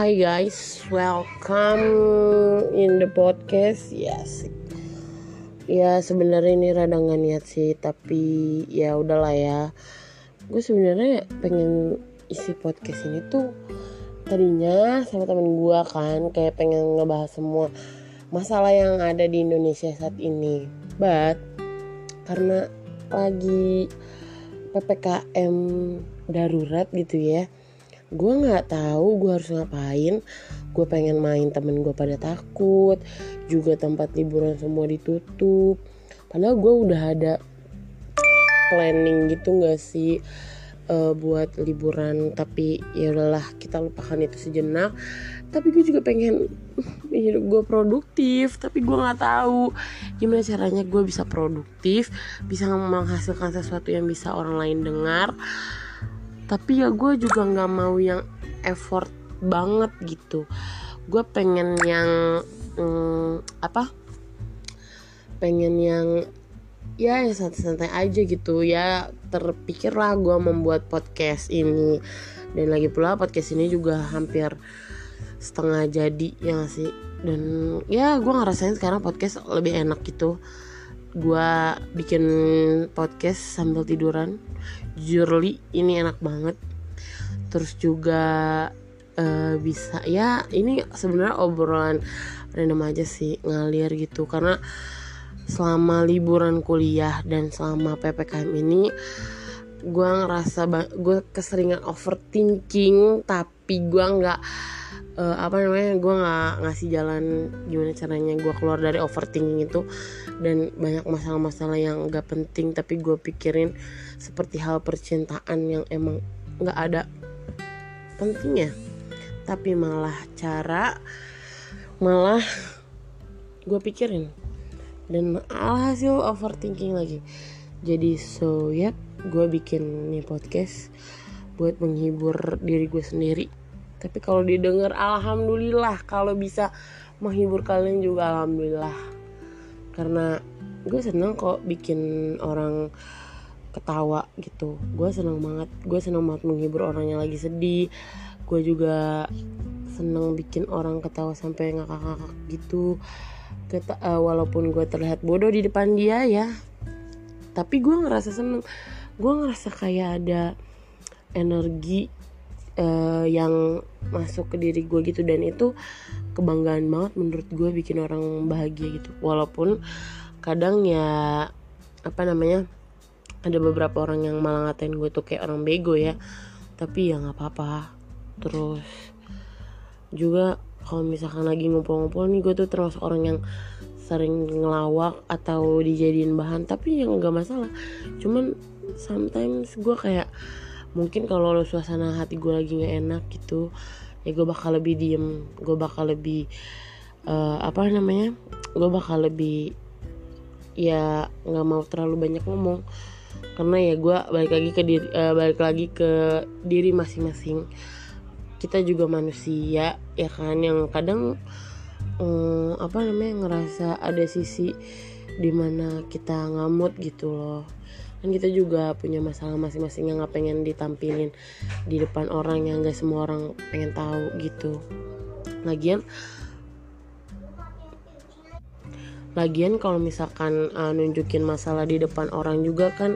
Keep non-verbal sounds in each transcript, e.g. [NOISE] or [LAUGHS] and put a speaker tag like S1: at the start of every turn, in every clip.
S1: Hi guys, welcome in the podcast. Yes. Ya sebenarnya ini rada nggak niat sih, tapi ya udahlah ya. Gue sebenarnya pengen isi podcast ini tuh tadinya sama temen gue kan kayak pengen ngebahas semua masalah yang ada di Indonesia saat ini. But karena lagi ppkm darurat gitu ya gue nggak tahu gue harus ngapain. Gue pengen main temen gue pada takut. Juga tempat liburan semua ditutup. Padahal gue udah ada planning gitu nggak sih uh, buat liburan. Tapi ya udahlah kita lupakan itu sejenak. Tapi gue juga pengen [LAUGHS] hidup gue produktif. Tapi gue nggak tahu gimana caranya gue bisa produktif bisa menghasilkan sesuatu yang bisa orang lain dengar tapi ya gue juga nggak mau yang effort banget gitu. Gue pengen yang hmm, apa? Pengen yang ya yang santai-santai aja gitu. Ya terpikirlah gue membuat podcast ini. Dan lagi pula podcast ini juga hampir setengah jadi ya gak sih? Dan ya gue ngerasain sekarang podcast lebih enak gitu. Gue bikin podcast sambil tiduran jujur ini enak banget. Terus juga uh, bisa ya ini sebenarnya obrolan random aja sih ngalir gitu. Karena selama liburan kuliah dan selama ppkm ini gue ngerasa gue keseringan overthinking tapi gue nggak uh, apa namanya gue nggak ngasih jalan gimana caranya gue keluar dari overthinking itu. Dan banyak masalah-masalah yang gak penting tapi gue pikirin seperti hal percintaan yang emang nggak ada pentingnya. Tapi malah cara malah gue pikirin. Dan alhasil overthinking lagi. Jadi so yep gue bikin nih podcast buat menghibur diri gue sendiri tapi kalau didengar alhamdulillah. Kalau bisa menghibur kalian juga alhamdulillah. Karena gue seneng kok bikin orang ketawa gitu. Gue seneng banget. Gue seneng banget menghibur orang yang lagi sedih. Gue juga seneng bikin orang ketawa sampai ngakak-ngakak gitu. Keta, uh, walaupun gue terlihat bodoh di depan dia ya. Tapi gue ngerasa seneng. Gue ngerasa kayak ada energi uh, yang masuk ke diri gue gitu. Dan itu kebanggaan banget menurut gue bikin orang bahagia gitu. Walaupun kadang ya apa namanya ada beberapa orang yang malah ngatain gue tuh kayak orang bego ya. Tapi ya nggak apa-apa. Terus juga kalau misalkan lagi ngumpul-ngumpul nih gue tuh termasuk orang yang sering ngelawak atau dijadiin bahan. Tapi yang nggak masalah. Cuman sometimes gue kayak mungkin kalau suasana hati gue lagi nggak enak gitu ya gue bakal lebih diem gue bakal lebih uh, apa namanya gue bakal lebih ya nggak mau terlalu banyak ngomong. Karena ya gue balik lagi ke diri uh, balik lagi ke diri masing-masing. Kita juga manusia ya kan yang kadang um, apa namanya ngerasa ada sisi di mana kita ngamut gitu loh kan kita juga punya masalah masing-masing yang nggak pengen ditampilin di depan orang yang gak semua orang pengen tahu gitu. Lagian lagian kalau misalkan uh, nunjukin masalah di depan orang juga kan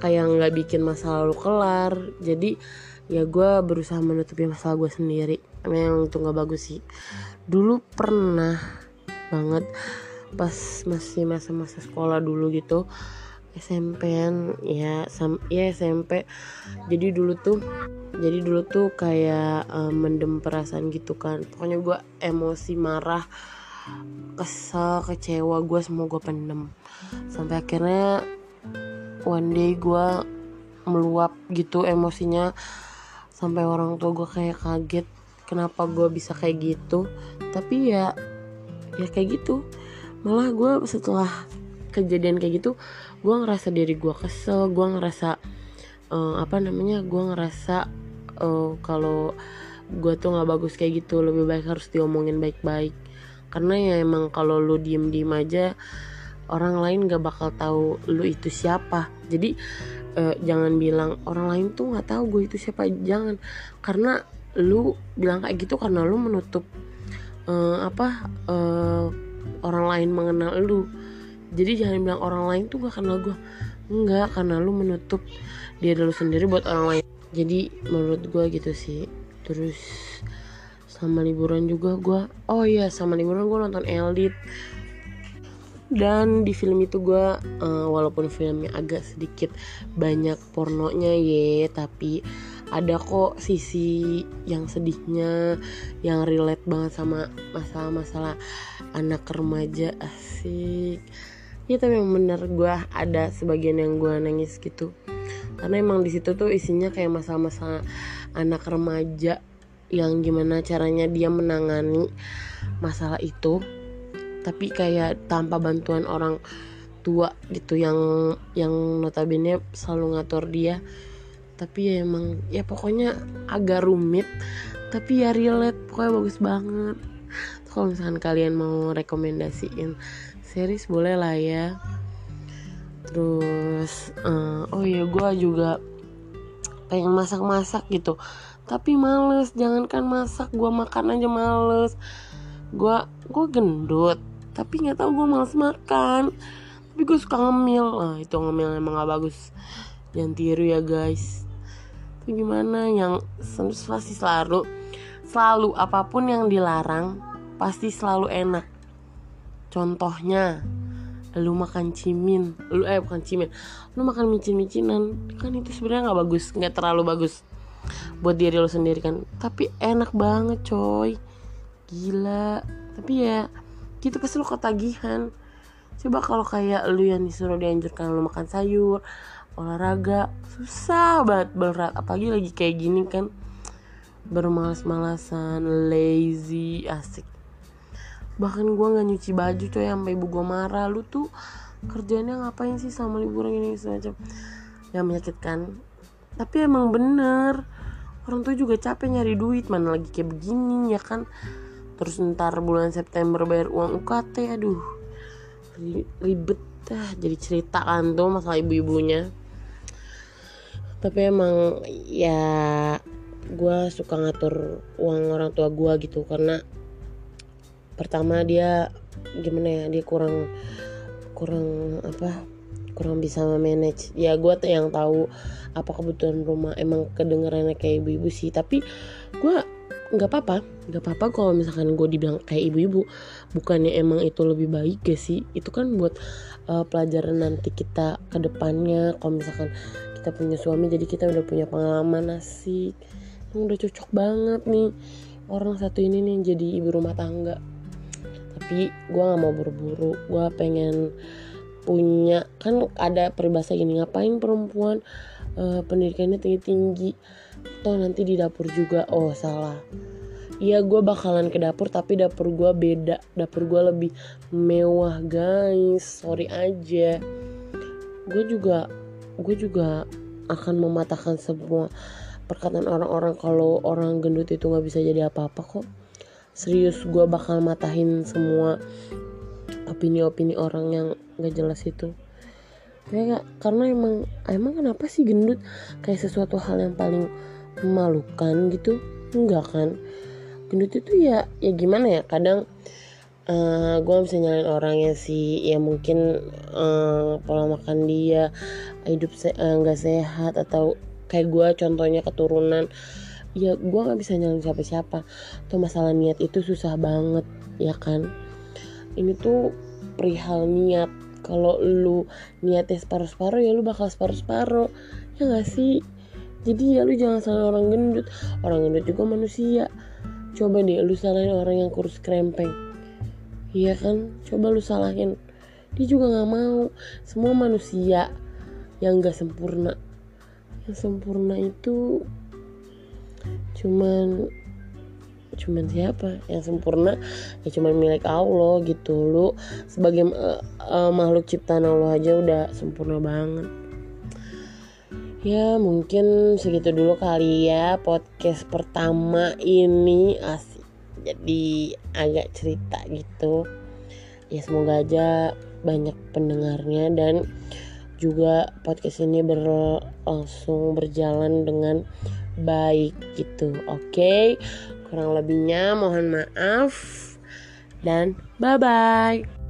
S1: kayak nggak bikin masalah lu kelar. Jadi ya gue berusaha menutupi masalah gue sendiri. Memang itu nggak bagus sih. Dulu pernah banget pas masih masa-masa sekolah dulu gitu SMP-an ya sam ya SMP jadi dulu tuh jadi dulu tuh kayak um, mendem perasaan gitu kan. Pokoknya gue emosi marah kesel kecewa gue semua gue pendem. Sampai akhirnya one day gue meluap gitu emosinya. Sampai orang tua gue kayak kaget kenapa gue bisa kayak gitu. Tapi ya ya kayak gitu. Malah gue setelah kejadian kayak gitu gue ngerasa diri gue kesel gue ngerasa uh, apa namanya gue ngerasa uh, kalau gue tuh nggak bagus kayak gitu lebih baik harus diomongin baik-baik. Karena ya emang kalau lu diem diem aja orang lain gak bakal tahu lu itu siapa. Jadi uh, jangan bilang orang lain tuh nggak tahu gue itu siapa jangan. Karena lu bilang kayak gitu karena lu menutup uh, apa uh, orang lain mengenal lu jadi jangan bilang orang lain tuh gak kenal gue enggak karena lu menutup dia dulu sendiri buat orang lain. Jadi menurut gue gitu sih. Terus sama liburan juga gue oh iya sama liburan gue nonton Eldit dan di film itu gue uh, walaupun filmnya agak sedikit banyak pornonya ye tapi ada kok sisi yang sedihnya yang relate banget sama masalah-masalah anak remaja asik ya tapi yang bener gue ada sebagian yang gue nangis gitu. Karena emang di situ tuh isinya kayak masalah-masalah anak remaja yang gimana caranya dia menangani masalah itu. Tapi kayak tanpa bantuan orang tua gitu yang yang notabene selalu ngatur dia. Tapi ya emang ya pokoknya agak rumit. Tapi ya relate pokoknya bagus banget kalau misalkan kalian mau rekomendasiin series boleh lah ya. Terus uh, oh ya gue juga pengen masak-masak gitu. Tapi males jangankan masak gue makan aja males. Gue gue gendut tapi nggak tahu gue males makan. Tapi gue suka ngemil. Nah itu ngemil emang gak bagus. Jangan tiru ya guys. Itu gimana? Yang pasti selalu selalu apa pun yang dilarang pasti selalu enak. Contohnya lu makan cimin. Lu eh bukan cimin. Lu makan micin-micinan kan itu sebenarnya nggak bagus nggak terlalu bagus buat diri lu sendiri kan? Tapi enak banget coy. Gila. Tapi ya gitu pasti lu ketagihan. Coba kalau kayak lu yang disuruh dianjurkan lu makan sayur olahraga susah banget berat apalagi lagi kayak gini kan bermalas-malasan lazy asik. Bahkan gue nggak nyuci baju coy sampai ibu gue marah. Lu tuh kerjanya ngapain sih sama liburan ini semacam yang menyakitkan. Tapi emang bener orang tuh juga capek nyari duit mana lagi kayak begini ya kan? Terus ntar bulan September bayar uang UKT aduh. Ribet dah jadi cerita kan tuh masalah ibu-ibunya. Tapi emang ya gue suka ngatur uang orang tua gue gitu karena pertama dia gimana ya dia kurang kurang apa kurang bisa manage. Ya gue tuh yang tahu apa kebutuhan rumah emang kedengerannya kayak ibu-ibu sih. Tapi gue nggak apa-apa nggak apa-apa kalau misalkan gue dibilang kayak ibu-ibu. Bukannya emang itu lebih baik gak sih? Itu kan buat uh, pelajaran nanti kita ke depannya. Kalau misalkan kita punya suami jadi kita udah punya pengalaman asik udah cocok banget nih. Orang satu ini nih jadi ibu rumah tangga. Tapi gue nggak mau buru-buru. Gue pengen punya kan ada peribahasa gini ngapain perempuan uh, pendidikannya tinggi-tinggi? Toh nanti di dapur juga. Oh salah. Iya gue bakalan ke dapur tapi dapur gue beda. Dapur gue lebih mewah guys. Sorry aja. Gue juga Gue juga akan mematahkan semua perkataan orang-orang kalau orang gendut itu nggak bisa jadi apa-apa kok. Serius gue bakal matahin semua opini-opini orang yang nggak jelas itu. Ya karena emang emang kenapa sih gendut kayak sesuatu hal yang paling memalukan gitu? Enggak kan? Gendut itu ya ya gimana ya? Kadang uh, eh, gue bisa nyalain orangnya sih. Ya mungkin uh, pola makan dia hidup se uh, sehat atau kayak gue contohnya keturunan ya gue nggak bisa nyalain siapa-siapa. Tuh masalah niat itu susah banget ya kan? Ini tuh perihal niat. Kalau lu niatnya separuh-separuh ya lu bakal separuh-separuh. Ya gak sih? Jadi ya lu jangan salah orang gendut. Orang gendut juga manusia. Coba deh lu salahin orang yang kurus krempeng iya kan? Coba lu salahin. Dia juga nggak mau. Semua manusia yang gak sempurna yang sempurna itu cuman cuman siapa? Yang sempurna ya cuman milik Allah gitu. Lu sebagai uh, uh, makhluk ciptaan Allah aja udah sempurna banget. Ya mungkin segitu dulu kali ya podcast pertama ini. Asik. Jadi agak cerita gitu. Ya semoga aja banyak pendengarnya dan juga podcast ini berlangsung berjalan dengan baik gitu oke okay? kurang lebihnya mohon maaf dan bye bye